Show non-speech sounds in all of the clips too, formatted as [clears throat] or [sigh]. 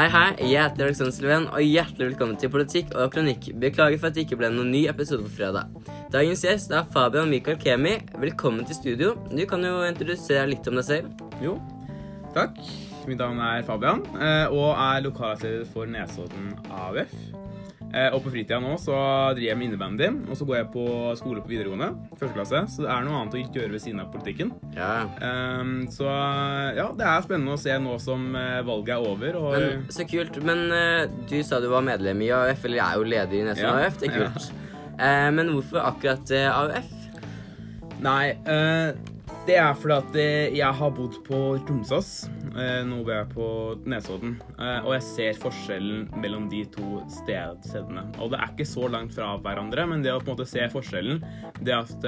Hei, hei. Jeg heter Alexander Sylven, og hjertelig velkommen til Politikk og kronikk. Beklager for at det ikke ble noen ny episode på fredag. Dagens gjest er Fabian Michael Kemi. Velkommen til studio. Du kan jo introdusere litt om deg selv. Jo, takk. Mitt navn er Fabian eh, og er lokalleder for Nesodden AUF. Eh, og på fritida nå så driver jeg med innebandy, og så går jeg på skole på videregående. Første klasse, Så det er noe annet å ikke gjøre ved siden av politikken. Ja. Um, så ja, det er spennende å se nå som eh, valget er over. Og Men, så kult. Men eh, du sa du var medlem i AUF, eller er jo leder i nesten Ja, AUF. Det er kult. Eh, men hvorfor akkurat AUF? Nei, det er fordi at eh, jeg har bodd på Tromsøs. Eh, nå bor jeg på Nesodden. Eh, og jeg ser forskjellen mellom de to sted stedene. Og det er ikke så langt fra hverandre, men det å på en måte se forskjellen, det at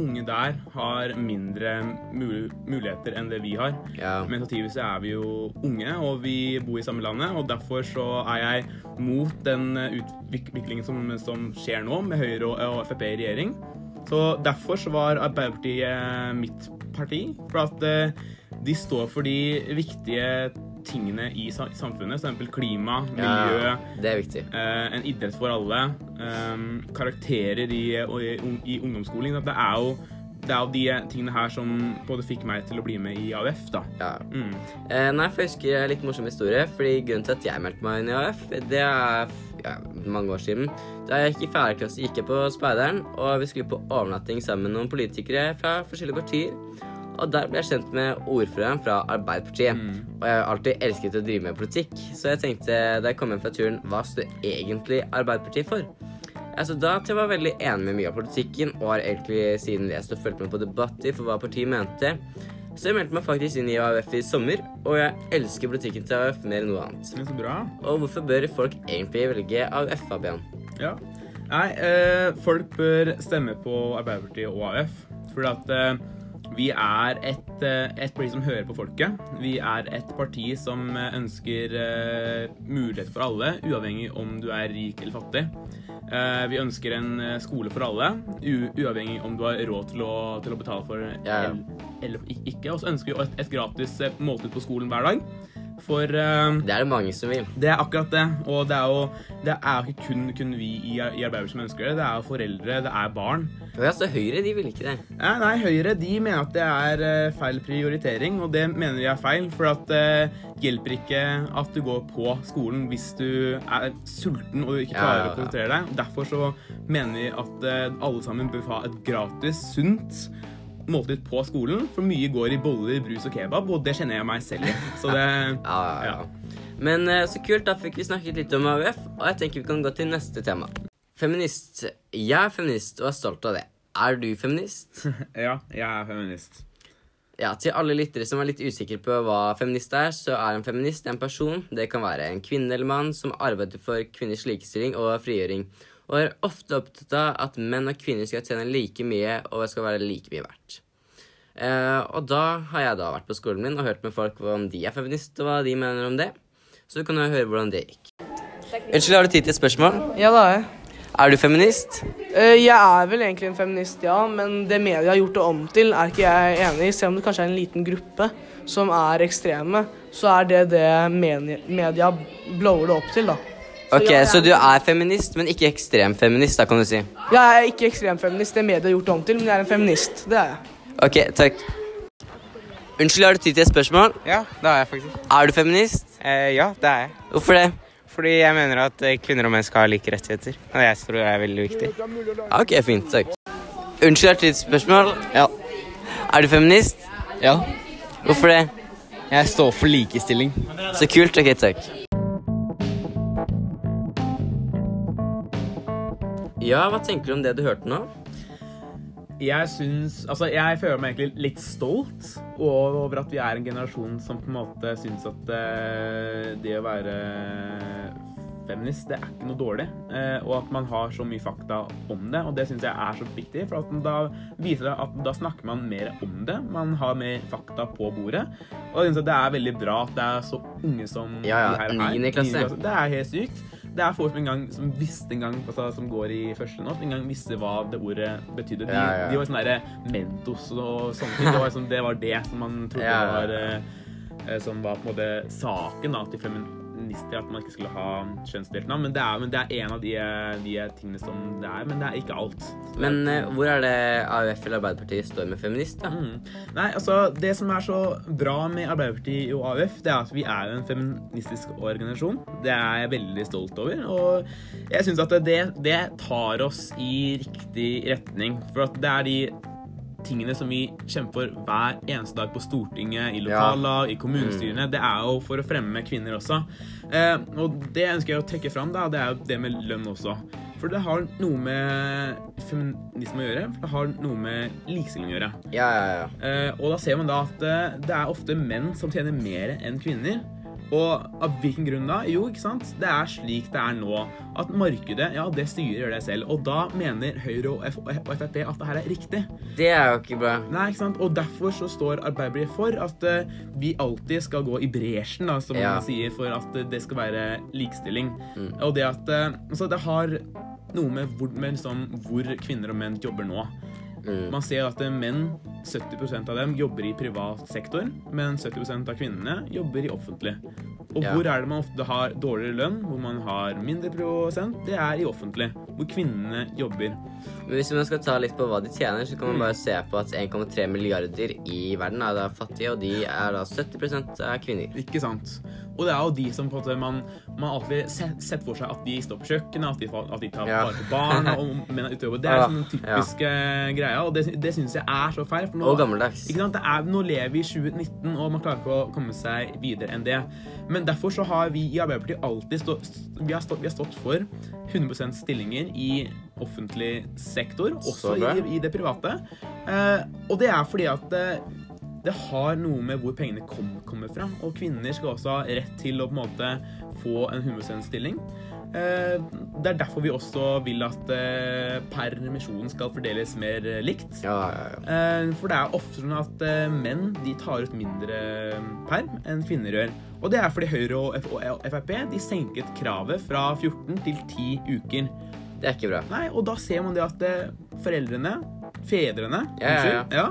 unge der har mindre mul muligheter enn det vi har. Ja. Men samtidig så er vi jo unge, og vi bor i samme landet, og derfor så er jeg mot den utviklingen som, som skjer nå, med Høyre og, og Frp i regjering. Så derfor så var Arbeiderpartiet eh, mitt parti, for at eh, de står for de viktige tingene i samfunnet, f.eks. klima, miljø, Ja, det er viktig. eh, en idrett for alle, karakterer i, i, i ungdomsskolen. Det er jo det er jo de tingene her som både fikk meg til å bli med i AUF, da. Ja. Mm. Eh, nei, for jeg husker en litt morsom historie. Fordi Grunnen til at jeg meldte meg inn i AUF, det er ja, mange år siden. Da jeg gikk i fjerde klasse, gikk jeg på Speideren, og vi skulle på overnatting sammen med noen politikere fra forskjellige partier. Og der ble jeg kjent med ordføreren fra Arbeiderpartiet. Og jeg har alltid elsket å drive med politikk, så jeg tenkte da jeg kom hjem fra turen, hva står egentlig Arbeiderpartiet for? Altså, da at jeg var veldig enig med mye av politikken, og har egentlig siden lest og fulgt med på debatter for hva partiet mente. Så jeg meldte meg faktisk inn i AUF i sommer, og jeg elsker politikken til AUF mer enn noe annet. Men så bra. Og hvorfor bør folk egentlig velge AUF, Fabian? Ja. Nei, eh, folk bør stemme på Arbeiderpartiet og AUF. fordi at eh, vi er et, eh, et parti som hører på folket. Vi er et parti som eh, ønsker muligheter for alle, uavhengig om du er rik eller fattig. Eh, vi ønsker en eh, skole for alle, uavhengig om du har råd til å, til å betale for ja. eller ikke. Og så ønsker vi et, et gratis eh, måltid på skolen hver dag. For uh, Det er det mange som vil. det er akkurat det. Og det er jo det er ikke kun, kun vi i, i Arbeiderpartiet som ønsker det. Det er foreldre, det er barn. Ja, så Høyre de vil ikke det. Nei, nei, Høyre de mener at det er uh, feil prioritering, og det mener vi er feil. For at det hjelper ikke at du går på skolen hvis du er sulten og ikke Ja, klarer ja, å konsentrere deg. Derfor så mener vi at eh, alle sammen bør ha et gratis, sunt måltid på skolen. For mye går i boller, brus og kebab, og det kjenner jeg meg selv i. Så det [laughs] Ja, ja, ja. Men eh, så kult, da fikk vi snakket litt om AUF, og jeg tenker vi kan gå til neste tema. Feminist. Jeg er feminist og er stolt av det. Er du feminist? [laughs] Ja, jeg er feminist. Ja, Til alle lyttere som er litt usikre på hva feminist er, så er en feminist en person, det kan være en kvinne eller mann, som arbeider for kvinners likestilling og frigjøring, og er ofte opptatt av at menn og kvinner skal tjene like mye og skal være like mye verdt. Eh, og da har jeg da vært på skolen min og hørt med folk om de er feminist, og hva de mener om det. Så du kan jo høre hvordan det gikk. Unnskyld, har du tid til et spørsmål? Ja, det har jeg. Er du feminist? Uh, Jeg er vel egentlig en feminist, ja, men det media har gjort det om til, er ikke jeg enig i. Selv om det kanskje er en liten gruppe som er ekstreme, så er det det media blower det opp til, da. Ok, ja, Så du er feminist, men ikke ekstremfeminist, da kan du si. Jeg er ikke ekstremfeminist, det media har gjort det om til, men jeg er en feminist. Det er jeg. Ok, takk. Unnskyld, har du tid til et spørsmål? Ja, det har jeg faktisk. Er du feminist? Eh, ja, det er jeg. Hvorfor det? Fordi jeg mener at eh, kvinner og menn skal ha like rettigheter. Og det jeg tror er veldig viktig. Ok, fint, takk. Unnskyld, har du tid til et spørsmål? Ja. Er du feminist? Ja. Hvorfor det? Jeg står for likestilling. Så kult. Ok, takk. Ja, hva tenker du om det du hørte nå? Jeg syns Altså, jeg føler meg egentlig litt stolt over at vi er en generasjon som på en måte syns at eh, det å være feminist, det er ikke noe dårlig. Eh, og at man har så mye fakta om det. Og det syns jeg er så viktig, for at da viser det at da snakker man mer om det. Man har mer fakta på bordet. Og jeg synes det er veldig bra at det er så unge som Ja, ja, de her er. niende klasse. Det er helt sykt. Det er folk som en gang som visste en gang, altså, som går i første nå, en gang visste hva det ordet betydde. De, Ja, ja. de var sånn derre mentos og sånne ting. Det var, sånn, det var det som man trodde Ja, var eh, eh, som var på en måte saken da, til feminister, at man ikke skulle ha kjønnsdelt navn. Men det er, men det er en av de, de tingene som det er, men det er ikke alt. Men eh, hvor er det AUF eller Arbeiderpartiet står med feminist, da? Mm. Nei, altså Det som er så bra med Arbeiderpartiet og AUF, det er at vi er en feministisk organisasjon. Det er jeg veldig stolt over. Og jeg syns at det, det tar oss i riktig retning. For at det er de tingene som vi kjemper for hver eneste dag på Stortinget, i lokallag, i kommunestyrene, det er jo for å fremme kvinner også. Eh, og det ønsker jeg å trekke fram, da, det er jo det med lønn også. For det har noe med feminisme å gjøre, for det har noe med likestilling å gjøre. Ja, ja, ja. Eh, og da ser man da at eh, det er ofte menn som tjener mer enn kvinner. Og av hvilken grunn da? Jo, ikke sant? Det er slik det er nå. At markedet, ja, det styrer det selv. Og da mener Høyre og, F og Frp at det her er riktig. Det er jo ikke bra. Nei, ikke sant? Og derfor så står Arbeiderpartiet for at uh, vi alltid skal gå i bresjen, da, som Ja. man sier, for at uh, det skal være likestilling. Mm. Og det at uh, Altså, det har noe med hvor, med liksom, hvor kvinner og menn jobber nå. Mm. Man ser at uh, menn, 70% av dem, jobber i privat sektor, men 70% av kvinnene jobber i offentlig. Og Ja. hvor er det man ofte har dårligere lønn, hvor man har mindre prosent? Det er i offentlig, hvor kvinnene jobber. Men hvis man skal ta litt på hva de tjener, så kan man bare se på at 1,3 milliarder i verden er da fattige, og de er da 70% er kvinner. Ikke sant? Og det er jo de som på en måte man, man alltid sett, for seg at de står på kjøkkenet, at de, at de tar vare på barn, og menn er jobber. Det er sånn typiske greia, og det, det syns jeg er så feil. Nå, Og gammeldags. Ikke sant? Det er, nå lever vi i 2019, og man klarer ikke å komme seg videre enn det. Men derfor så har vi i Arbeiderpartiet alltid stå, vi, har stått, vi har stått for 100% stillinger i offentlig sektor, også i, i det private. Eh, og det er fordi at eh, det har noe med hvor pengene kom, kommer fra. Og kvinner skal også ha rett til å på en måte få en 100 stilling. Eh, Det er derfor vi også vil at eh, permisjonen skal fordeles mer eh, likt. Ja, ja, ja. For det er ofte sånn at menn de tar ut mindre perm enn kvinner gjør. Og det er fordi Høyre og Frp de senket kravet fra 14 til 10 uker. Det er ikke bra. Nei, Og da ser man det at foreldrene, fedrene, unnskyld, ja,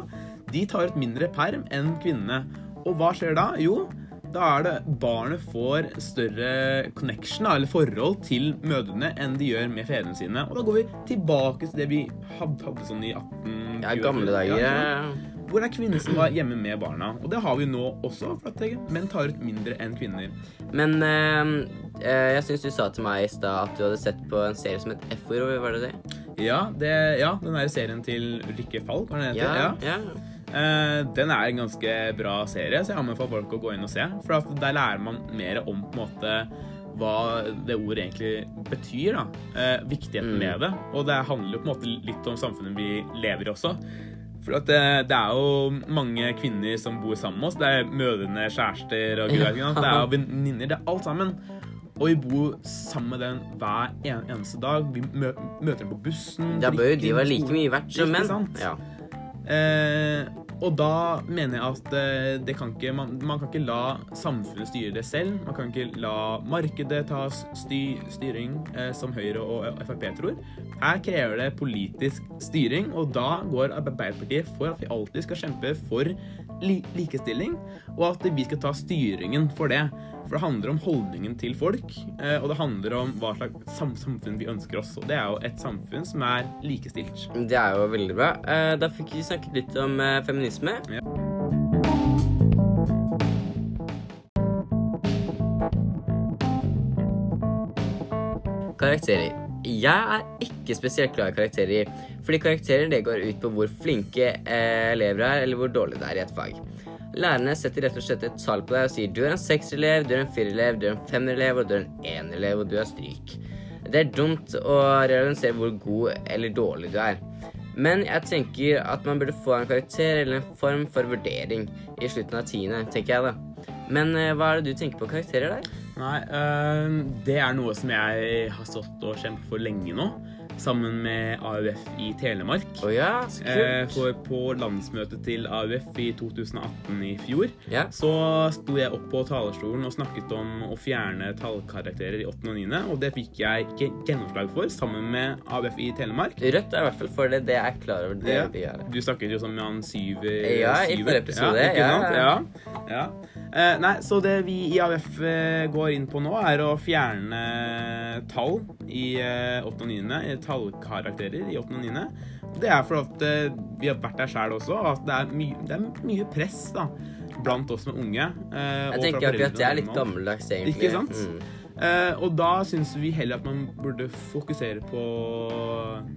de tar ut mindre perm enn kvinnene. Og hva skjer da? Jo, da er det barnet får større connection, eller forhold til mødrene enn de gjør med fedrene sine. Og da går vi tilbake til det vi hadde, sånn i 18... Ja, gamle dager. Ja, Ja, hvor er kvinner som var hjemme med barna? Og det har vi nå også, for at menn tar ut mindre enn kvinner. Men eh, jeg syns du sa til meg i stad at du hadde sett på en serie som het F-ord. Var det det? Ja, det, ja den der serien til Rikke Falk, var det den heter? Ja. ja. Eh, den er en ganske bra serie, så jeg anbefaler folk å gå inn og se. For at der lærer man mer om på en måte hva det ordet egentlig betyr. da. Eh, viktigheten Mm. med det. Og det handler jo på en måte litt om samfunnet vi lever i også. For at det, det er jo mange kvinner som bor sammen med oss. Det er mødrene, kjærester og gud? Det er jo venninner. Det er alt sammen. Og vi bor sammen med den hver eneste dag. Vi mø møter dem på bussen. Da bør jo de være like mye verdt som menn. Ja. Eh, og da mener jeg at eh, det kan ikke, man, man kan ikke la samfunnet styre det selv. Man kan ikke la markedet ta sty, styring, eh, som Høyre og Frp tror. Her krever det politisk styring, og da går Arbeiderpartiet for at vi alltid skal kjempe for li likestilling, og at vi skal ta styringen for det. For det handler om holdningen til folk, eh, og det handler om hva slags samfunn vi ønsker oss. Og det er jo et samfunn som er likestilt. Det er jo veldig bra. Eh, Da fikk vi snakket litt om eh, feminisme. Ja. Karakterer. Jeg er ikke spesielt glad i karakterer, fordi karakterer det går ut på hvor flinke elever er, eller hvor dårlige det er i et fag. Lærerne setter rett og slett et tall på deg og sier du er en sekselev, du er en firerelev, du er en femmerelev, og du er en enerelev, og du er stryk. Det er dumt å realisere hvor god eller dårlig du er. Men jeg tenker at man burde få en karakter eller en form for vurdering i slutten av tiende, tenker jeg da. Men eh, hva er det du tenker på karakterer der? Nei, øh, det er noe som jeg har stått og kjempet for lenge nå. Sammen med AUF i Telemark. Oh, ja, så Eh, kult. for på landsmøtet til AUF i 2018 i fjor, Ja. så sto jeg opp på talerstolen og snakket om å fjerne tallkarakterer i 8. og 9., og det fikk jeg gjennomslag for, sammen med AUF i Telemark. Rødt er i hvert fall for det. Det er klar over. Det Ja. de gjør. Du snakket jo som han Syver Ja, i forrige episode, Ja, ikke sant? Ja. ja. Eh, nei, så det vi i AUF eh, går inn på nå, er å fjerne tall i eh, 8. og 9., eh, tallkarakterer i 8. og 9. Det er for at eh, vi har vært der sjøl også, og at det er, mye, det er mye press da, blant oss med unge. eh, Jeg tenker akkurat det er litt gammeldags, egentlig. Ikke sant? Mm. Eh, og da syns vi heller at man burde fokusere på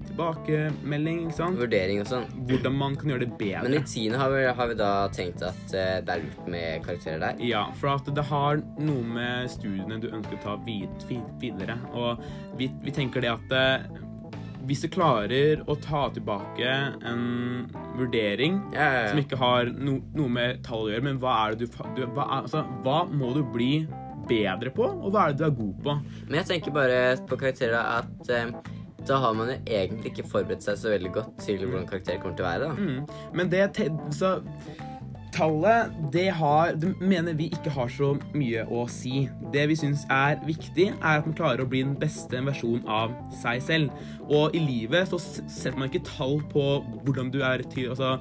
tilbakemelding, ikke sant? Vurdering og sånn. Hvordan man kan gjøre det bedre. Men i tiende har vi, har vi da tenkt at eh, det er lurt med karakterer der. Ja, for at det har noe med studiene du ønsker å ta vid, vid, videre. Og vi, vi tenker det at eh, hvis du klarer å ta tilbake en vurdering Ja, ja, som ikke har no, noe med tall å gjøre, men hva er det du, du hva, altså, hva må du bli bedre på, og hva er det du er god på? Men jeg tenker bare på karakterer at eh, da har man jo egentlig ikke forberedt seg så veldig godt til hvordan karakterer kommer til å være. da. Mm. Men det så Tallet, det har Det mener vi ikke har så mye å si. Det vi syns er viktig, er at man klarer å bli den beste versjonen av seg selv. Og i livet så setter man ikke tall på hvordan du er til Altså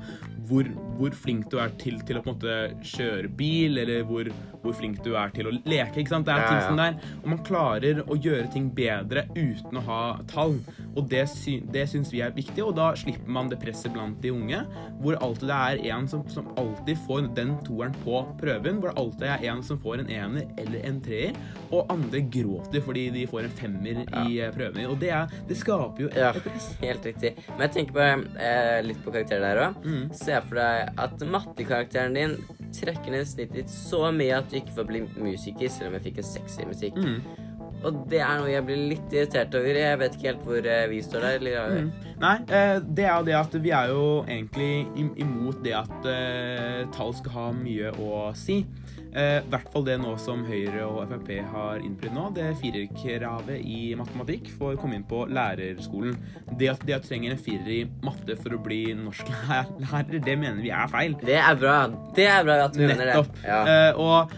hvor, hvor flink du er til, til å på en måte kjøre bil, eller hvor, hvor flink du er til å leke. ikke sant? Det er Ja, ting ja. som der. Og man klarer å gjøre ting bedre uten å ha tall. Og det, sy det syns vi er viktig, og da slipper man det presset blant de unge. Hvor alltid det er en som, som alltid får den toeren på prøven. Hvor det alltid er en som får en ener eller en treer, og andre gråter fordi de får en femmer i eh, prøven. Og det, er, det skaper jo et, Ja, press. helt riktig. Men jeg tenker bare eh, litt på karakterer der òg. Mm. Se for deg at mattekarakteren din trekker ned snittet ditt så mye at du ikke får bli musiker, selv om jeg fikk en sexy musikk. Mm. Og det er noe jeg blir litt irritert over. Jeg vet ikke helt hvor eh, vi står der. Eller, Mm. Nei, eh, det er jo det at vi er jo egentlig imot det at eh, tall skal ha mye å si. Eh, I hvert fall det nå som Høyre og Frp har innfridd nå. Det firerkravet i matematikk for å komme inn på lærerskolen. Det at, de trenger en firer i matte for å bli norsklærer, [laughs] det mener vi er feil. Det er bra. Det er bra at vi mener det. Ja. Eh, og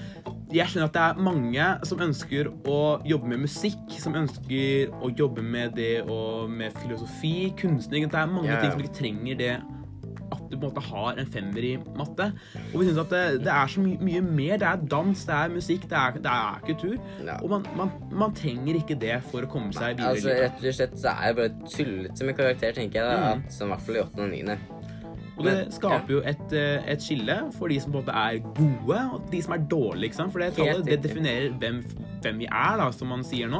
jeg skjønner at det er mange som ønsker å jobbe med musikk, som ønsker å jobbe med det og med filosofi, kunstning. Det er mange ja. ting som ikke trenger det du på en måte har en femmer i matte. Og vi syns at det, det er så my mye mer. Det er dans, det er musikk, det er, det er kultur. Ja. Og man, man, man trenger ikke det for å komme seg videre. Altså, rett og slett så er det bare tullete med karakter, tenker jeg. da, Mm. at, som I hvert fall i åttende og niende. Og det skaper jo et, eh, et skille for de som på en måte er gode, og de som er dårlige. ikke sant? For det tallet det definerer hvem, hvem vi er, da, som man sier nå.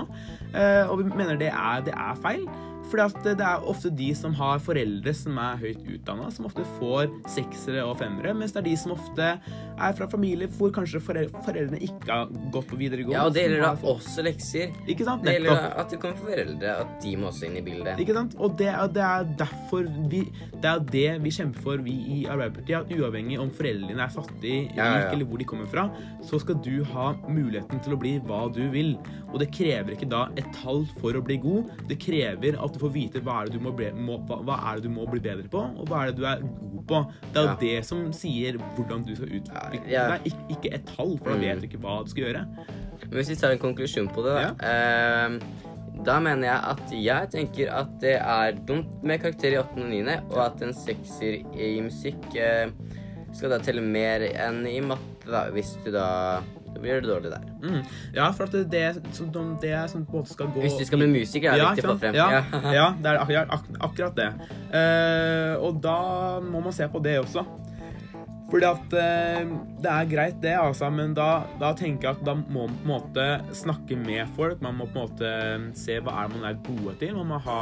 Eh, og vi mener det er, det er feil. Fordi at det er ofte de som har foreldre som er høyt utdanna, som ofte får seksere og femmere, mens det er de som ofte er fra familier hvor kanskje foreldrene ikke har gått på videregående. Ja, og det gjelder da fått- også lekser. Ikke sant? Det gjelder at det kommer foreldre, at de må også inn i bildet. Ikke sant? Og det er, det er derfor vi Det er det vi kjemper for, vi i Arbeiderpartiet. At uavhengig om foreldrene er fattige, Ja, ja, ja. eller hvor de kommer fra, så skal du ha muligheten til å bli hva du vil. Og det krever ikke da et tall for å bli god. Det krever at du får vite hva er det du må bli, må, hva, er det du må bli bedre på, og hva er det du er god på. Det er jo Ja. det som sier hvordan du skal utvikle Ja, ja. deg, ikke, ikke et tall, for da Mm. vet du ikke hva du skal gjøre. Men hvis vi tar en konklusjon på det, da. Uh, da mener jeg at jeg tenker at det er dumt med karakter i 8. og 9., og at en sekser i musikk eh, skal da telle mer enn i matte, da, hvis du da Da blir det dårlig der. Mm. Ja, for at det, det, som, det som på en måte skal gå Hvis du skal bli musiker, er det Ja, viktig å få frem. Ja, ja, det er akkurat, ak akkurat det. Uh, og da må man se på det også. Fordi at eh, det er greit, det, altså, men da, da tenker jeg at da må man på en måte snakke med folk. Man må på en måte se hva er det man er gode til. Man må ha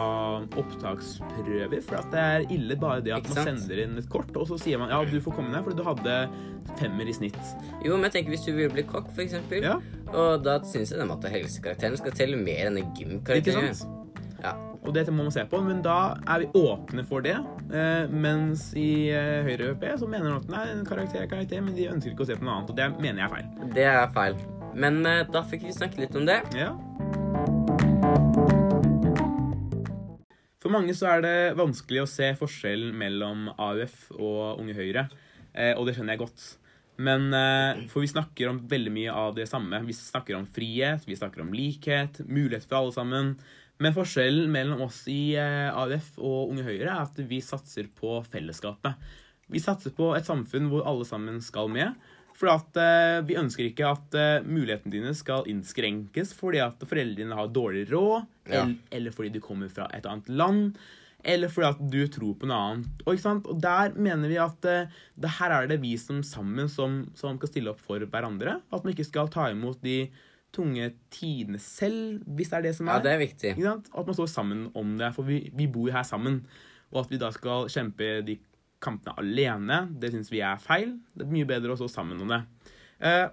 opptaksprøver. For at det er ille bare det at man sender inn et kort, og så sier man ja, du får komme ned fordi du hadde femmer i snitt. Jo, men jeg tenker hvis du vil bli kokk, eksempel, Ja. og da syns jeg den matte- og helsekarakteren skal telle mer enn Ikke gymkarakteren. Ja. Og det må man se på, men da er vi åpne for det. Eh, mens i eh, Høyre ØP så mener de at nei, en karakter er karakter, men de ønsker ikke å se på noe annet. Og det mener jeg er feil. Det er feil. Men eh, da fikk vi snakke litt om det. Ja. mange så er det vanskelig å se forskjellen mellom AUF og Unge Høyre, eh, og det skjønner jeg godt. Men eh, For vi snakker om veldig mye av det samme. Vi snakker om frihet, vi snakker om likhet, mulighet for alle sammen. Men forskjellen mellom oss i eh, AUF og Unge Høyre er at vi satser på fellesskapet. Vi satser på et samfunn hvor alle sammen skal med. For at eh, vi ønsker ikke at eh, mulighetene dine skal innskrenkes fordi at foreldrene har dårlig råd, Ja. eller, fordi du kommer fra et annet land, eller fordi at du tror på noe annet. Og, og der mener vi at det her er det vi som sammen som, som skal stille opp for hverandre. At man ikke skal ta imot de tunge tidene selv, hvis det er det som er. Ja, det er viktig. Ikke sant? At man står sammen om det, for vi, vi bor her sammen. Og at vi da skal kjempe de kampene alene, det syns vi er feil. Det er mye bedre å stå sammen om det. Eh,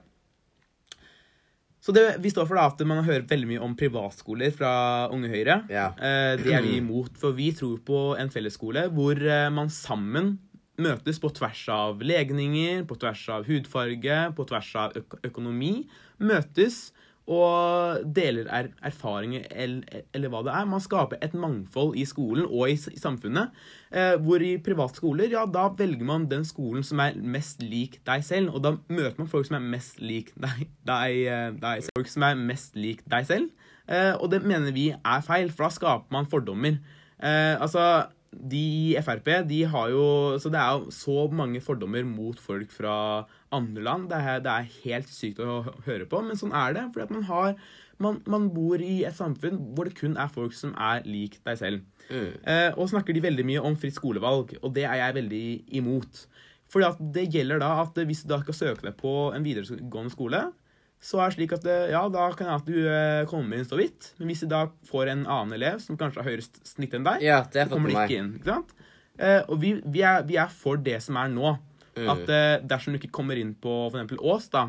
så det vi står for da at man hører veldig mye om privatskoler fra Unge Høyre. Ja. Eh, det er vi imot, for vi tror på en fellesskole hvor eh, man sammen møtes på tvers av legninger, på tvers av hudfarge, på tvers av øk økonomi. Møtes og deler er erfaringer eller, eller hva det er. Man skaper et mangfold i skolen og i, i samfunnet. Eh, hvor i private skoler, ja, da velger man den skolen som er mest lik deg selv. Og da møter man folk som er mest lik deg, deg, eh, deg selv. Folk som er mest lik deg selv. Eh, og det mener vi er feil, for da skaper man fordommer. Eh, altså, de i Frp de har jo Så det er jo så mange fordommer mot folk fra andre land. Det er, det er helt sykt å høre på, men sånn er det. Fordi at man har man, man bor i et samfunn hvor det kun er folk som er lik deg selv. Mm. Eh, og snakker de veldig mye om fritt skolevalg, og det er jeg veldig imot. Fordi at det gjelder da at hvis du da skal søke deg på en videregående skole, så er det slik at eh, ja, da kan det at du eh, kommer inn så vidt. Men hvis du da får en annen elev som kanskje har høyere snitt enn deg, Ja, så kommer du ikke inn. ikke sant? Eh, og vi, vi, er, vi er for det som er nå. Mm. At dersom du ikke kommer inn på f.eks. Ås, da,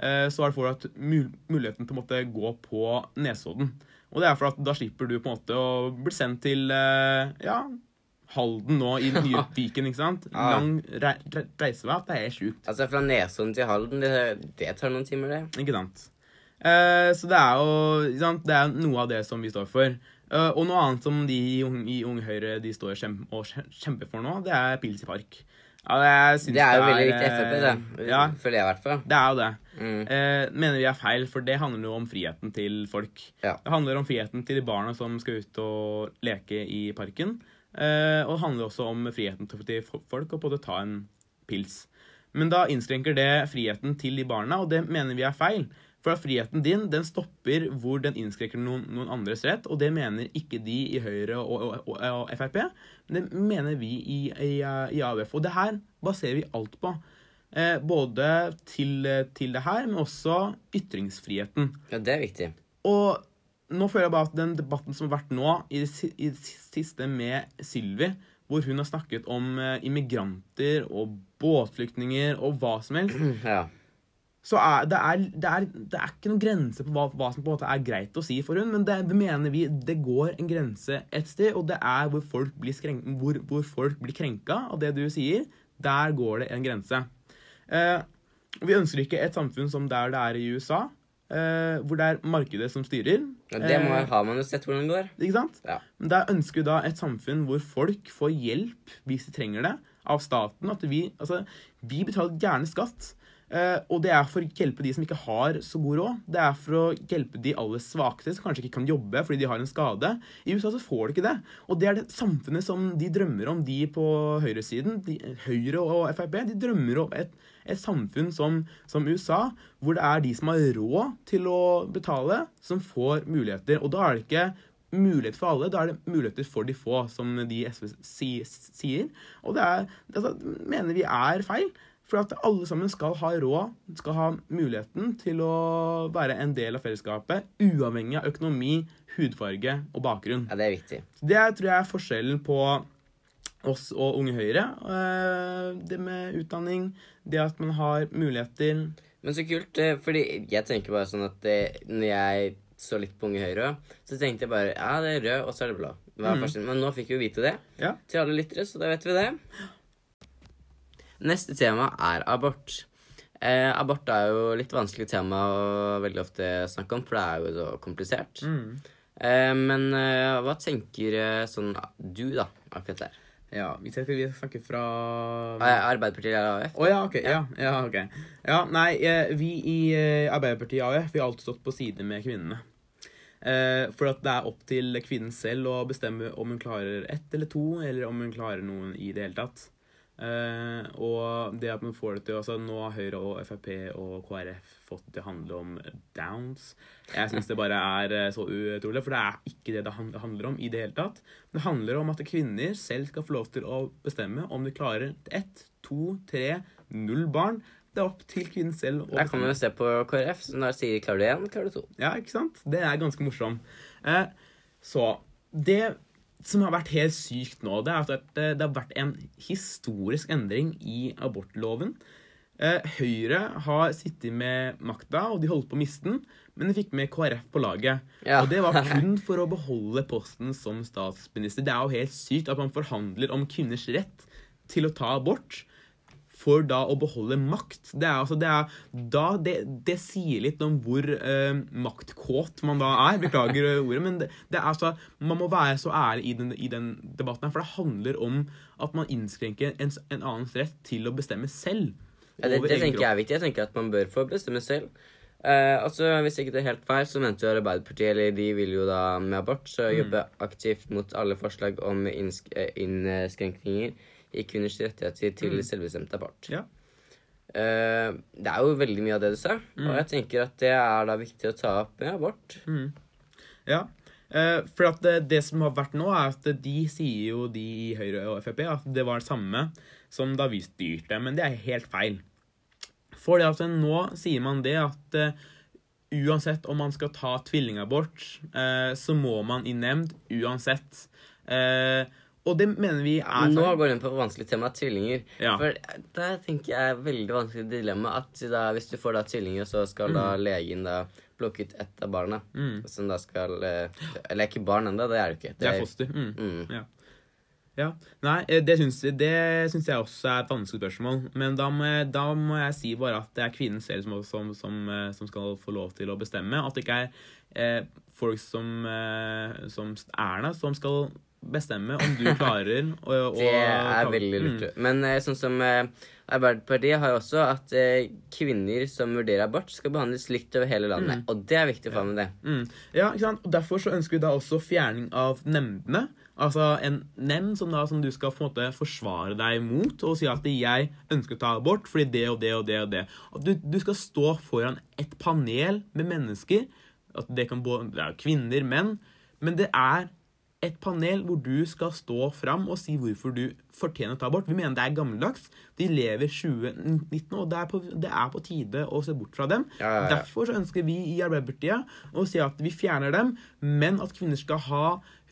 så er det for at mul muligheten til å måtte gå på Nesodden. Og det er for at da slipper du på en måte å bli sendt til ja, Halden nå i den nye Viken, ikke sant? Lang re re reisevei. Det er sjukt. Altså, fra Nesodden til Halden, det, det tar noen timer, det. Ikke sant? Eh, så det er jo ikke sant? Det er noe av det som vi står for. Eh, og noe annet som de i Ung- Høyre de står kjem og kjemper for nå, det er pils i park. Ja, jeg Det er jo veldig viktig eh, Frp, det. Ja, Føler jeg, i hvert fall. det er jo det. Mm. Eh, mener vi er feil, for det handler jo om friheten til folk. Ja. Det handler om friheten til de barna som skal ut og leke i parken. Eh, og det handler også om friheten til folk å både ta en pils. Men da innskrenker det friheten til de barna, og det mener vi er feil. For at friheten din den stopper hvor den innskrenker noen, noen andres rett, og det mener ikke de i Høyre og, og, og, og Frp. Men det mener vi i, i, i AUF. Og det her baserer vi alt på. Eh, både til, til det her, men også ytringsfriheten. Ja, det er viktig. Og nå føler jeg bare at den debatten som har vært nå, i det, i det siste med Sylvi, hvor hun har snakket om eh, immigranter og båtflyktninger og hva som helst, [clears throat] Ja. så er det, er, det, er, det er ikke noen grense på hva, hva som på en måte er greit å si for hun, men det, det mener vi det går en grense et sted, og det er hvor folk blir, skrenk, hvor, hvor folk blir krenka av det du sier. Der går det en grense. Eh, vi ønsker ikke et samfunn som der det er i USA, eh, hvor det er markedet som styrer. Ja, det må, Eh, har man jo sett hvordan det går. ikke sant? Ja. Men der ønsker vi da et samfunn hvor folk får hjelp hvis de trenger det, av staten. At vi, altså, vi betaler gjerne skatt. Uh, og det er for å hjelpe de som ikke har så god råd. Det er for å hjelpe de aller svakeste som kanskje ikke kan jobbe fordi de har en skade. I USA så får de ikke det. Og det er det samfunnet som de drømmer om, de på høyresiden. De, Høyre og Frp. De drømmer om et, et samfunn som, som USA, hvor det er de som har råd til å betale, som får muligheter. Og da er det ikke mulighet for alle, da er det muligheter for de få, som de i SV si, sier. Og det er, altså, mener vi er feil. For at alle sammen skal ha råd, skal ha muligheten til å være en del av fellesskapet, uavhengig av økonomi, hudfarge og bakgrunn. Ja, det er viktig. Det tror jeg er forskjellen på oss og Unge Høyre. Eh, Det med utdanning, det at man har muligheter Men så kult, eh, fordi jeg tenker bare sånn at når jeg så litt på Unge Høyre, så tenkte jeg bare ja, det er rød, og så er det blå. Forskjell. Men nå fikk vi jo vite det Ja. til alle lyttere, så da vet vi det. Neste tema er abort. Eh, abort er jo litt vanskelig tema å veldig ofte snakke om, for det er jo så komplisert. Mm. Eh, men eh, hva tenker eh, sånn du, da, akkurat der? Ja, vi jeg skal snakke fra Eh, Arbeiderpartiet eller AUF? Å ja, ok. Ja, ja, okay. Ja, nei, eh, vi i Arbeiderpartiet og AUF vi har alltid stått på side med kvinnene. Eh, for at det er opp til kvinnen selv å bestemme om hun klarer ett eller to, eller om hun klarer noen i det hele tatt. Eh, og det at man får det til altså Nå har Høyre og Frp og KrF fått det til å handle om downs. Jeg syns det bare er eh, så utrolig, for det er ikke det det handler om i det hele tatt. Det handler om at kvinner selv skal få lov til å bestemme om de klarer ett, to, tre, null barn. Det er opp til kvinnen selv å Der kan man jo se på KrF, når de sier klarer du én, klarer du to. Ja, ikke sant? Det er ganske morsomt. Eh, så det som har vært helt sykt nå, det er at det har vært en historisk endring i abortloven. Eh, Høyre har sittet med makta, og de holdt på å miste den, men de fikk med KrF på laget. Ja. Og det var [laughs] kun for å beholde posten som statsminister. Det er jo helt sykt at man forhandler om kvinners rett til å ta abort for da å beholde makt. Det er altså, det er, da, det, det sier litt om hvor eh, maktkåt man da er. Beklager eh, ordet, men det, det er altså, man må være så ærlig i den, i den debatten her, for det handler om at man innskrenker en, en annens rett til å bestemme selv. Ja, det, det tenker jeg er viktig. Jeg tenker at man bør få bestemme selv. Eh, altså, Hvis ikke det er helt feil, så mente jo Arbeiderpartiet, eller de vil jo da med abort, så jobbe aktivt mot alle forslag om innsk eh, innskrenkninger i kvinners rettigheter til selvbestemt abort. Ja. Eh, det er jo veldig mye av det du sa, og jeg tenker at det er da viktig å ta opp med abort. Ja, eh, for at det, det som har vært nå, er at de sier jo, de i Høyre og Frp, at det var det samme som da vi styrte. Men det er helt feil. For det at nå sier man det at uh, uansett om man skal ta tvillingabort, uh, så må man i nemnd uansett. Uh, og det mener vi er Nå går det inn på vanskelig tema tvillinger. Ja. For der tenker jeg er veldig vanskelig dilemma at da, hvis du får da tvillinger, så skal da legen da plukke ut ett av barna. Mm. Som da skal Eller ikke barn ennå, det er det ikke. Det er foster. Mm. Mm. Ja. Ja. Nei, eh, det syns, det syns jeg også er et vanskelig spørsmål. Men da må, jeg, da må jeg si bare at det er kvinnen selv som, som, som, eh, som skal få lov til å bestemme. At det ikke er eh, folk som, eh, som Erna som skal bestemme om du [laughs] klarer å, å Det er veldig Mm. Men eh, sånn som Arbeiderpartiet har jo også at kvinner som vurderer abort, skal behandles likt over hele landet. Og det er viktig å få med det. Mm. Ja, ikke sant? Og Derfor så ønsker vi da også fjerning av nemndene. Altså en nemnd som, da, som du skal på en måte forsvare deg mot og si at 'jeg ønsker å ta abort fordi det og det og det'. og det. At du, du skal stå foran et panel med mennesker. At det kan både det er kvinner, menn. Men det er et panel hvor du skal stå fram og si hvorfor du fortjener å ta abort. Vi mener det er gammeldags. De lever 2019, og det er på, det er på tide å se bort fra dem. Ja, ja, ja. Derfor så ønsker vi i Arbeiderpartiet å si at vi fjerner dem, men at kvinner skal ha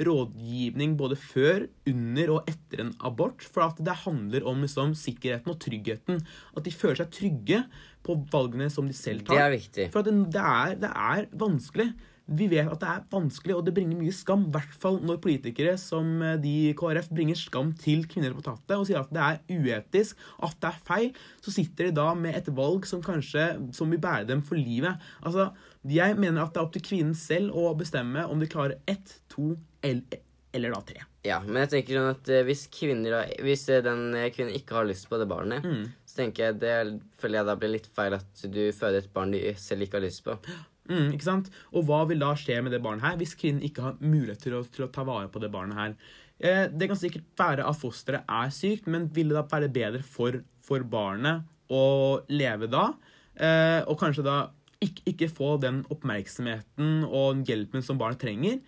rådgivning både før, under og etter en abort. For at det handler om liksom, sikkerheten og tryggheten. At de føler seg trygge på valgene som de selv tar. Det er viktig. For at det, det, er, det er vanskelig. Vi vet at det er vanskelig, og det bringer mye skam. I hvert fall når politikere som eh, de i KrF bringer skam til kvinner på tattet og sier at det er uetisk, at det er feil. Så sitter de da med et valg som kanskje som vil bære dem for livet. Altså, Jeg mener at det er opp til kvinnen selv å bestemme om de klarer ett, to eller, eller da tre. Ja, men jeg tenker sånn at eh, hvis kvinner Hvis eh, den eh, kvinnen ikke har lyst på det barnet, Mm. så tenker jeg det føler jeg da blir litt feil at du føder et barn du selv ikke har lyst på. Mm, ikke sant? Og hva vil da skje med det barnet her hvis kvinnen ikke har mulighet til å, til å ta vare på det barnet her? Eh, det kan sikkert være at fosteret er sykt, men vil det da være bedre for, for barnet å leve da? Eh, og kanskje da ikke, ikke få den oppmerksomheten og hjelpen som barnet trenger?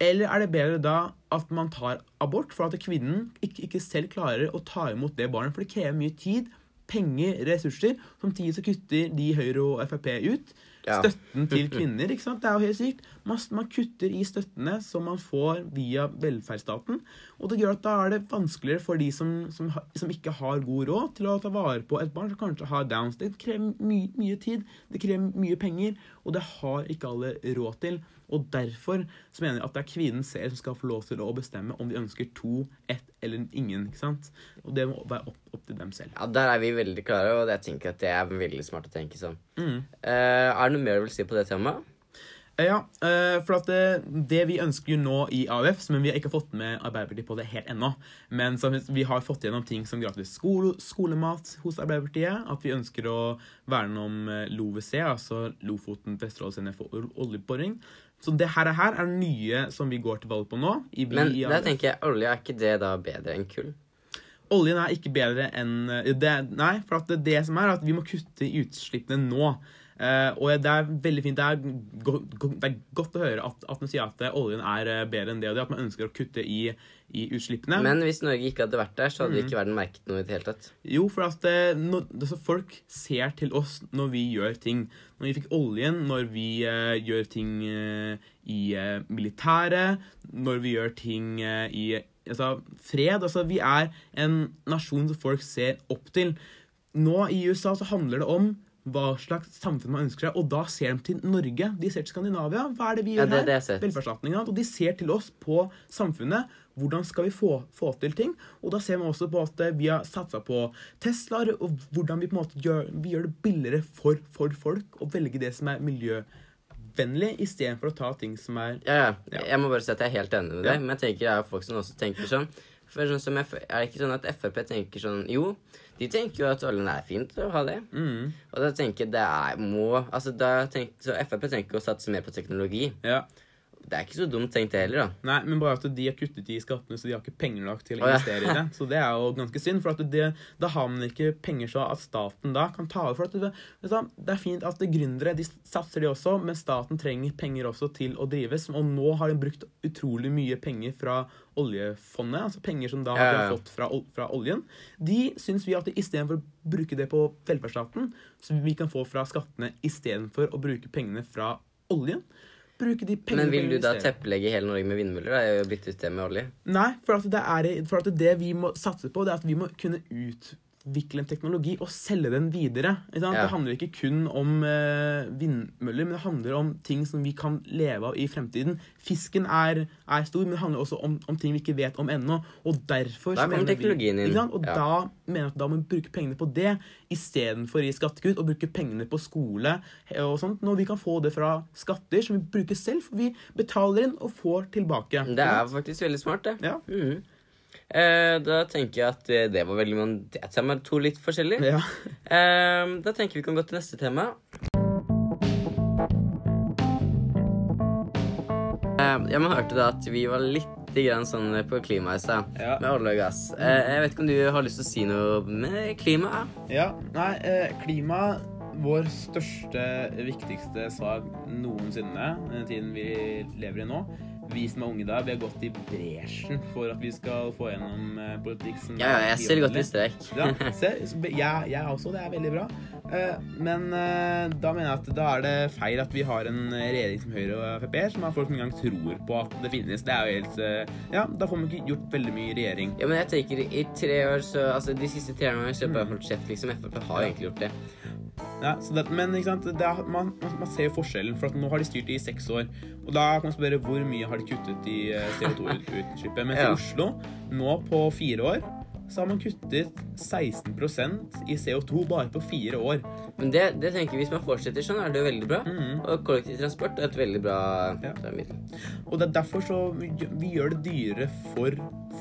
Eller er det bedre da at man tar abort for at kvinnen ikke, ikke selv klarer å ta imot det barnet? For det krever mye tid, penger, ressurser. Samtidig så kutter de Høyre og Frp ut. Ja. Støtten til [laughs] kvinner. ikke sant? Det er jo helt sykt. Man, man kutter i støttene som man får via velferdsstaten. Og det gjør at da er det vanskeligere for de som, som, som ikke har god råd til å ta vare på et barn som kanskje har downs. Det krever mye, mye tid, det krever mye penger, og det har ikke alle råd til. Og derfor så mener jeg at det er kvinnen selv som skal få lov til å bestemme om de ønsker to, ett eller ingen. ikke sant? Og det må være opp, opp til dem selv. Ja, Der er vi veldig klare, og jeg tenker at det er veldig smart å tenke sånn. Mm. Uh, er det noe mer du vil si på det temaet? Ja, eh, for at det, det vi ønsker jo nå i AUF, men vi har ikke fått med Arbeiderpartiet på det helt ennå, men som vi har fått gjennom ting som gratis skole, skolemat hos Arbeiderpartiet, at vi ønsker å verne om eh, LoVC, altså Lofoten, Vesterålen Senter for ol- oljeboring. Så det her, her er nye som vi går til valg på nå. I, Men i der tenker jeg, olje, er ikke det da bedre enn kull? Oljen er ikke bedre enn eh, det, Nei, for det, det som er at vi må kutte i utslippene nå. Uh, og det er veldig fint. Det er, go, go, det er godt å høre at, at man sier at eh, oljen er bedre enn det, og det at man ønsker å kutte i, i utslippene. Men hvis Norge ikke hadde vært der, så Mm. hadde ikke verden merket noe i det hele tatt. Jo, for at nå- altså, folk ser til oss når vi gjør ting. Når vi fikk oljen, når vi uh, gjør ting uh, i militæret, når vi gjør ting i altså, fred Altså, vi er en nasjon som folk ser opp til. Nå i USA så handler det om hva slags samfunn man ønsker seg, og da ser de til Norge. De ser til Skandinavia. Hva er det vi Ja, gjør det er her? det jeg har sett. Og de ser til oss på samfunnet. Hvordan skal vi få, få til ting? Og da ser vi også på at vi har satsa på Teslaer, og hvordan vi på en måte gjør, vi gjør det billigere for, for folk å velge det som er miljøvennlig, istedenfor å ta ting som er Ja, ja. Ja. Jeg må bare si at jeg er helt enig med deg, men jeg tenker det er folk som også tenker sånn. For sånn som F Er det ikke sånn at Frp tenker sånn Jo, de tenker jo at oljen er fint å ha det. mm, Og da tenker jeg det er må Altså da tenk, Så Frp tenker å satse mer på teknologi. Ja. Det er ikke så dumt tenkt det heller, da. Nei, men bare at de har kuttet i skattene, så de har ikke penger nok til å Å, ja. investere i det. Så det er jo ganske synd, for det, da har man ikke penger så at staten da kan ta over. For det, er fint at gründere de satser de også, men staten trenger penger også til å drives. Og nå har de brukt utrolig mye penger fra oljefondet, altså penger som da Ja, ja, de har fått fra, fra oljen. De syns vi at istedenfor å bruke det på velferdsstaten, som vi kan få fra skattene istedenfor å bruke pengene fra oljen Bruke de pengene Men vil du da teppelegge hele Norge med vindmøller? da? Jeg har byttet ut det med olje. Nei, for at, det er, for at det vi må satse på, det er at vi må kunne utvikle en teknologi og selge den videre. Ja. Det handler ikke kun om eh, vindmøller, men det handler om ting som vi kan leve av i fremtiden. Fisken er, er stor, men det handler også om, om ting vi ikke vet om ennå. Og derfor så kommer teknologien inn. Og Ja. da mener jeg at da må vi bruke pengene på det istedenfor i skattekutt, og bruke pengene på skole og sånt, når vi kan få det fra skatter som vi bruker selv, for vi betaler inn og får tilbake. Det er faktisk veldig smart, det. Ja. Mhm. Eh, da tenker jeg at det var veldig mange temaer. To litt forskjellige. Ja. Eh, da tenker vi kan gå til neste tema. Eh, ja, Man hørte da at vi var litt grann sånn på klima i stad, Ja. med olje og gass. Eh, jeg vet ikke om du har lyst til å si noe med klima? Ja, nei, eh, klima Vår største, viktigste sak noensinne, den tiden vi lever i nå. Vi som er unge da, vi har gått i bresjen for at vi skal få gjennom eh, politikk som Ja, ja, jeg ser godt i strek. Ja, [laughs] se, jeg, jeg også, det er veldig bra. Eh, men eh, da mener jeg at da er det feil at vi har en regjering som Høyre og Frp, som har folk som engang tror på at det finnes. Det er jo helt Ja, da får man ikke gjort veldig mye regjering. Ja, men jeg tenker i tre år så Altså, de siste tre årene har jeg bare holdt kjeft, liksom. Frp har egentlig gjort det. Ja, så det, men er, man, man, ser jo forskjellen, for nå har de styrt i seks år. Og da kan man spørre hvor mye har de kuttet i eh, CO2-utslippet. Men Ja. i Oslo, nå på fire år, så har man kuttet 16% i CO2 bare på fire år. Men det, det tenker jeg, hvis man fortsetter sånn, er det jo veldig bra. Mhm. Og kollektivtransport er et veldig bra Ja. middel. Og det er derfor så vi, vi gjør det dyrere for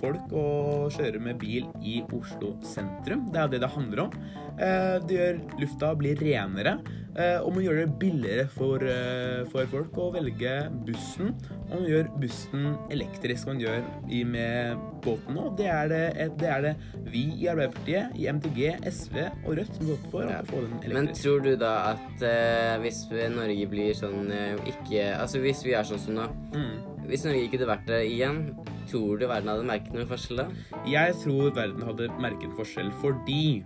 folk å kjøre med bil i Oslo sentrum. Det er det det handler om. Eh, det gjør lufta blir renere, eh, og man gjør det billigere for, eh, for folk å velge bussen. Og man gjør bussen elektrisk, man gjør i med båten òg. Det er det, det er det vi i Arbeiderpartiet, i MTG, SV og Rødt som går for Ja. å få den Men tror du da at eh, hvis Norge blir sånn ikke Altså hvis vi er sånn som nå Mm. Hvis Norge ikke hadde vært det igjen, tror du verden hadde merket noen forskjell da? Jeg tror verden hadde merket forskjell fordi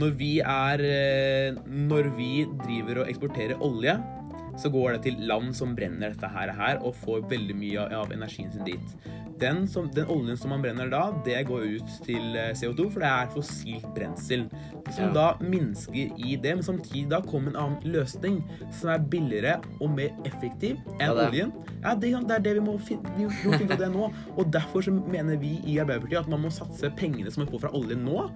når vi er eh, Når vi driver og eksporterer olje, så går det til land som brenner dette her, og får veldig mye av- energien sin dit. Den, som, den oljen som man brenner da, det går ut til eh, CO2, for det er fossilt brensel. Som Ja. da minsker i det, men samtidig da kommer en annen løsning som er billigere og mer effektiv enn Ja, oljen. Ja, det, det er det vi må finne, vi må finne ut av det nå. Og derfor så mener vi i Arbeiderpartiet at man må satse pengene som man får fra oljen nå,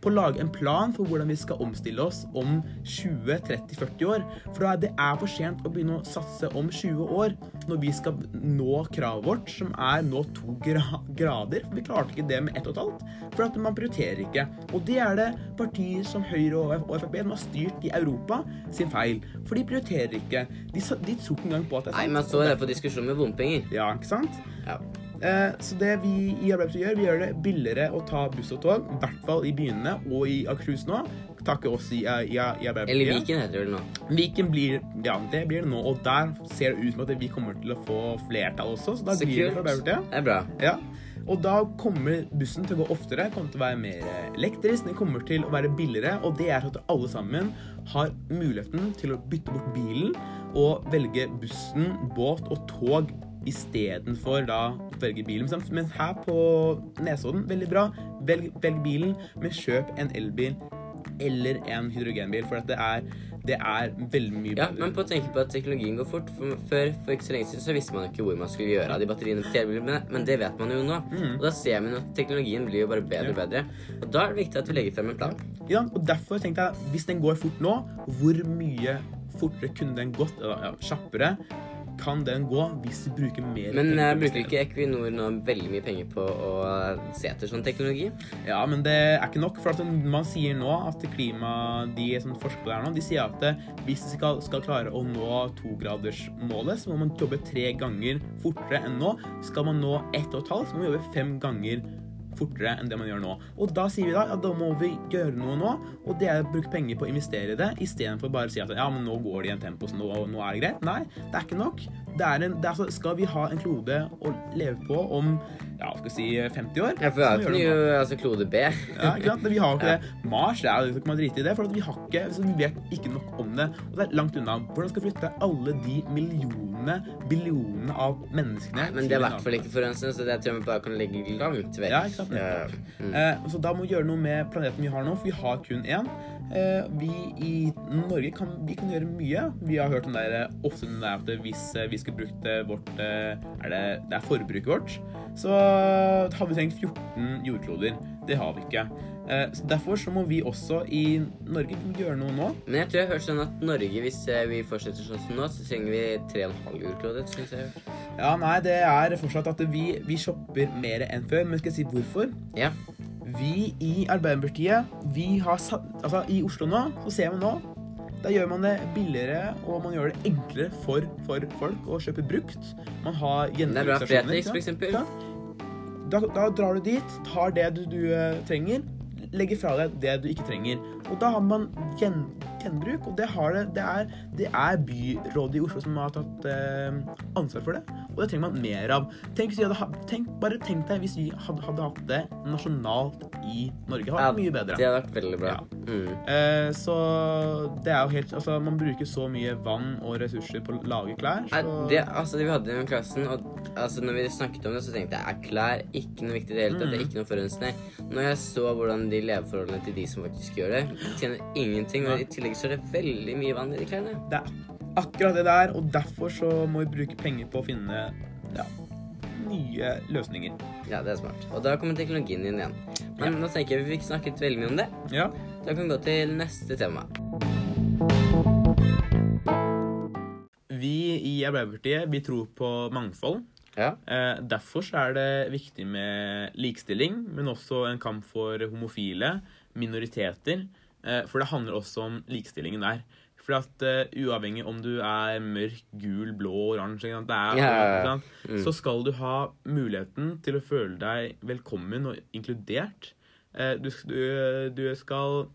på å lage en plan for hvordan vi skal omstille oss om 20-30-40 år. For det er for sent å begynne å satse om 20 år når vi skal nå kravet vårt, som er nå to gra grader. Vi klarte ikke det med ett og et halvt, for at man prioriterer ikke. Og det er det partier som Høyre og og Frp som har styrt i Europa, sin feil. For de prioriterer ikke. De, de tror ikke engang på at det er sant. Nei, men man så det på diskusjonen med bompenger. Ja, ikke sant? Ja. Eh, så det vi i Arbeiderpartiet gjør, vi gjør det billigere å ta buss og tog, i hvert fall i byene og i Akershus nå. Takke oss i, i, i Arbeiderpartiet. Eller Viken heter det vel nå. Viken blir Ja, det blir det nå. Og der ser det ut som at vi kommer til å få flertall også, så da Så blir det fra Arbeiderpartiet. Det er bra. Ja. Og da kommer bussen til å gå oftere, kommer til å være mer elektrisk, den kommer til å være billigere, og det er sånn at alle sammen har muligheten til å bytte bort bilen og velge bussen, båt og tog istedenfor da å velge bilen. Men- Men her på Nesodden, veldig bra, velg, velg bilen, men kjøp en elbil eller en hydrogenbil, for det er, det er veldig mye bedre. Ja, men på å tenke på at teknologien går fort. For før, for ikke så lenge siden, så visste man ikke hvor man skulle gjøre av de batteriene på telebilene, men det vet man jo nå. Mm. Og da ser man at teknologien blir jo bare bedre og bedre. Og da er det viktig at vi legger frem en plan. Ja, og derfor tenkte jeg, hvis den går fort nå, hvor mye fortere kunne den gått, ja, kjappere, kan den gå hvis vi bruker mer Men eh, bruker ikke Equinor nå veldig mye penger på å se etter sånn teknologi? Ja, men det er ikke nok, for at man sier nå at klima, de som forsker på det her nå, de sier at eh, hvis vi skal, skal klare å nå togradersmålet, så må man jobbe tre ganger fortere enn nå. Skal man nå ett og et halvt, så må man jobbe fem ganger fortere enn det man gjør nå. Og da sier vi da at da må vi gjøre noe nå, og det er å bruke penger på å investere i det, istedenfor bare å si at ja, men nå går det i en tempo, så nå, nå er det greit. Nei, det er ikke nok. Det er en, det er, altså, skal vi ha en klode å leve på om ja, skal si 50 år, Ja, for vi har ikke altså klode B. Ja, ikke sant? Vi har ikke det. Mars, det er ikke man driter i det, for vi har ikke, så vi vet ikke nok om det. Og det er langt unna. Hvordan skal vi flytte alle de millionene, billionene av menneskene Men det er i hvert fall ikke forurensende, så det tror jeg vi bare kan legge langt vekk. Ja, ikke sant? Ja. Mm. Eh, så da må vi gjøre noe med planeten vi har nå, for vi har kun én. Eh, vi i Norge kan, vi kan gjøre mye. Vi har hørt den der, eh, ofte den der at hvis eh, vi skulle brukt vårt er det, det er forbruket vårt, så hadde vi trengt 14 jordkloder. Det har vi ikke. Så Derfor så må vi også i Norge gjøre noe nå. Men jeg tror jeg har hørt sånn at Norge, hvis vi fortsetter sånn som nå, så trenger vi 3,5 jordkloder. synes jeg. Ja, nei, det er fortsatt at vi, vi shopper mer enn før. Men skal jeg si hvorfor? Ja. Vi i Arbeiderpartiet, vi har Altså, i Oslo nå, så ser vi nå Da gjør man det billigere, og man gjør det enklere for, for folk å kjøpe brukt. Man har er gjenbruksstasjoner. Ja. Da, da drar du dit, tar det du, du eh, trenger, legger fra deg det du ikke trenger. Og da har man gjen, gjenbruk, og det, har det, det, er, det er byrådet i Oslo som har tatt eh, ansvar for det. Og det trenger man mer av. Tenk, hadde, tenk, bare tenk deg hvis vi hadde, hadde hatt det nasjonalt i Norge. Det hadde vært mye bedre. Det hadde vært veldig bra. Ja. Mm. Eh, så det er jo helt Altså, man bruker så mye vann og ressurser på å lage klær, så Det, altså, det vi hadde i den klassen, og altså, når vi snakket om det, så tenkte jeg er klær ikke noe viktig i det hele tatt. Det er Mm. ikke noe forurensende. Når jeg så hvordan de leveforholdene til de som faktisk gjør det, tjener ingenting, og i tillegg så er det veldig mye vann i de klærne. Det er akkurat det der, og derfor så må vi bruke penger på å finne ja, nye løsninger. Ja, det er smart. Og da kommer teknologien inn igjen. Men nå tenker jeg vi fikk snakket veldig mye om det. Ja. Da kan vi gå til neste tema. Vi i Arbeiderpartiet vi tror på mangfold. Ja. Eh, derfor så er det viktig med likestilling, men også en kamp for homofile, minoriteter. Eh, for det handler også om likestillingen der. For at uh, uavhengig om du er mørk, gul, blå, oransje, er, ja. Mm. så skal du ha muligheten til å føle deg velkommen og inkludert. Uh, du, du, du skal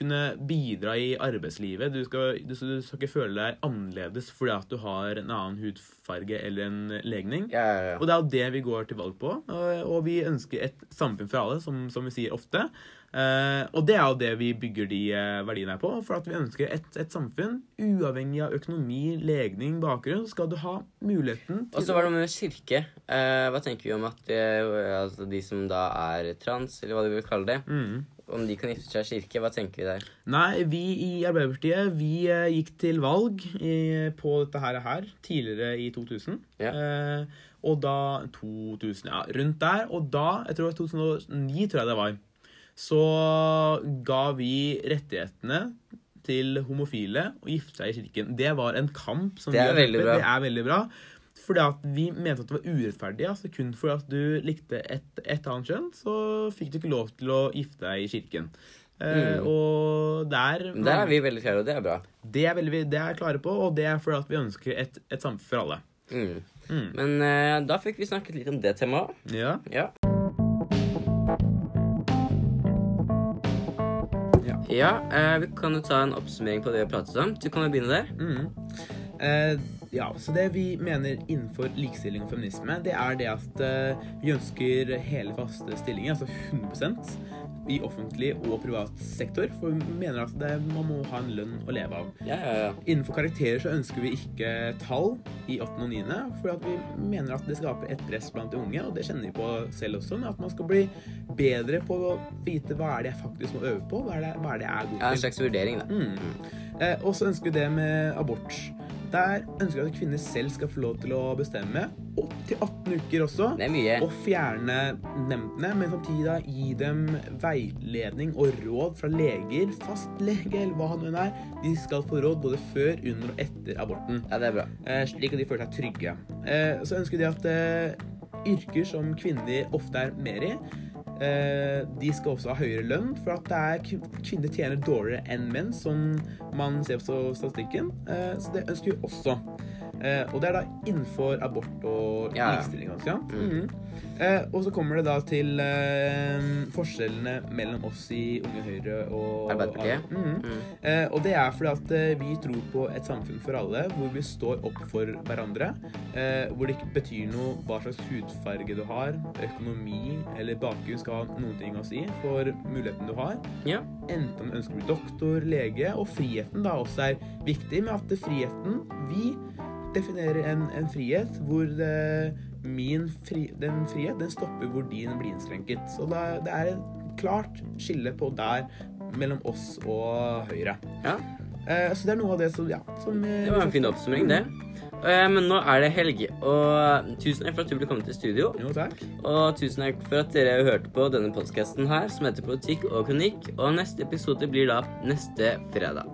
kunne bidra i arbeidslivet. Du skal, du, du skal ikke føle deg annerledes fordi at du har en annen hudfarge eller en legning. Ja, ja, ja. Og det er jo det vi går til valg på. Og, og vi ønsker et samfunn for alle, som, som vi sier ofte. Eh, og det er jo det vi bygger de eh, verdiene her på. For at vi ønsker et, et samfunn uavhengig av økonomi, legning, bakgrunn. Så skal du ha muligheten Og så var det med kirke. Eh, hva tenker vi om at eh, altså de som da er trans, eller hva du vil kalle det, mm. om de kan gifte seg i kirke? Hva tenker vi der? Nei, vi i Arbeiderpartiet vi gikk til valg i, på dette her, her tidligere i 2000. Ja. Eh, og da 2000, ja, rundt der. Og da, jeg tror det var 2009, tror jeg det var, så ga vi rettighetene til homofile å gifte seg i kirken. Det var en kamp som Det er vi veldig bra. Det er veldig bra. Fordi at vi mente at det var urettferdig. Altså kun fordi at du likte et, et annet kjønn, så fikk du ikke lov til å gifte deg i kirken. Eh, Mm. og der Der er vi veldig klare, og det er bra. det er veldig, det er klare på, og det er fordi at vi ønsker et, et samfunn for alle. Mm. Mm. Men uh, da fikk vi snakket litt om det temaet. Ja. Ja. Ja. Eh, vi kan jo ta en oppsummering på det vi har pratet om. Du kan jo begynne der. Mm. Eh, ja, så det vi mener innenfor likestilling og feminisme, det er det at eh, vi ønsker hele faste stillinger, altså 100 i offentlig og privat sektor. For vi mener at det, man må ha en lønn å leve av. Ja, ja, ja. Innenfor karakterer så ønsker vi ikke tall i 8. og 9., for at vi mener at det skaper et press blant de unge, og det kjenner vi på selv også, med at man skal bli bedre på å vite hva er det jeg faktisk må øve på, hva er det, hva er det jeg er god ja en slags vurdering, da. Mm. Eh, og så ønsker vi det med abort. Der ønsker jeg at kvinner selv skal få lov til å bestemme, opp til 18 uker også. Det er mye. Og fjerne nemndene, men samtidig da gi dem veiledning og råd fra leger, fastlege eller hva han enn er. De skal få råd både før, under og etter aborten, Ja, det er bra. eh, slik at de føler seg trygge. Eh, så ønsker de at eh, yrker som kvinner ofte er mer i, de skal også ha høyere lønn, for at det er kvinner tjener dårligere enn menn, som man ser på statistikken. Eh, så det ønsker vi også. Eh, og det er da innenfor abort og Ja, likestilling. Mm. Mhm. Eh, og så kommer det da til eh, forskjellene mellom oss i Unge Høyre og Arbeiderpartiet. Mhm. Mm. Eh, og det er fordi at eh, vi tror på et samfunn for alle, hvor vi står opp for hverandre. Eh, hvor det ikke betyr noe hva slags hudfarge du har, økonomi eller bakgrunn skal ha noen ting å si for muligheten du har. Ja. Enten du ønsker å bli doktor, lege, og friheten da også er viktig, med at friheten Vi definerer en, en frihet hvor det, min fri, den frihet den stopper hvor din blir innskrenket. Så da, det er et klart skille på der mellom oss og Høyre. ja. Eh, så det er noe av det som Ja. Som, eh, Det var en fin oppsummering, det. Eh, Men nå er det helg, og tusen takk for at du ble kommet til studio. Jo, takk. Og tusen takk for at dere hørte på denne podkasten her, som heter Politikk og kronikk. Og neste episode blir da neste fredag.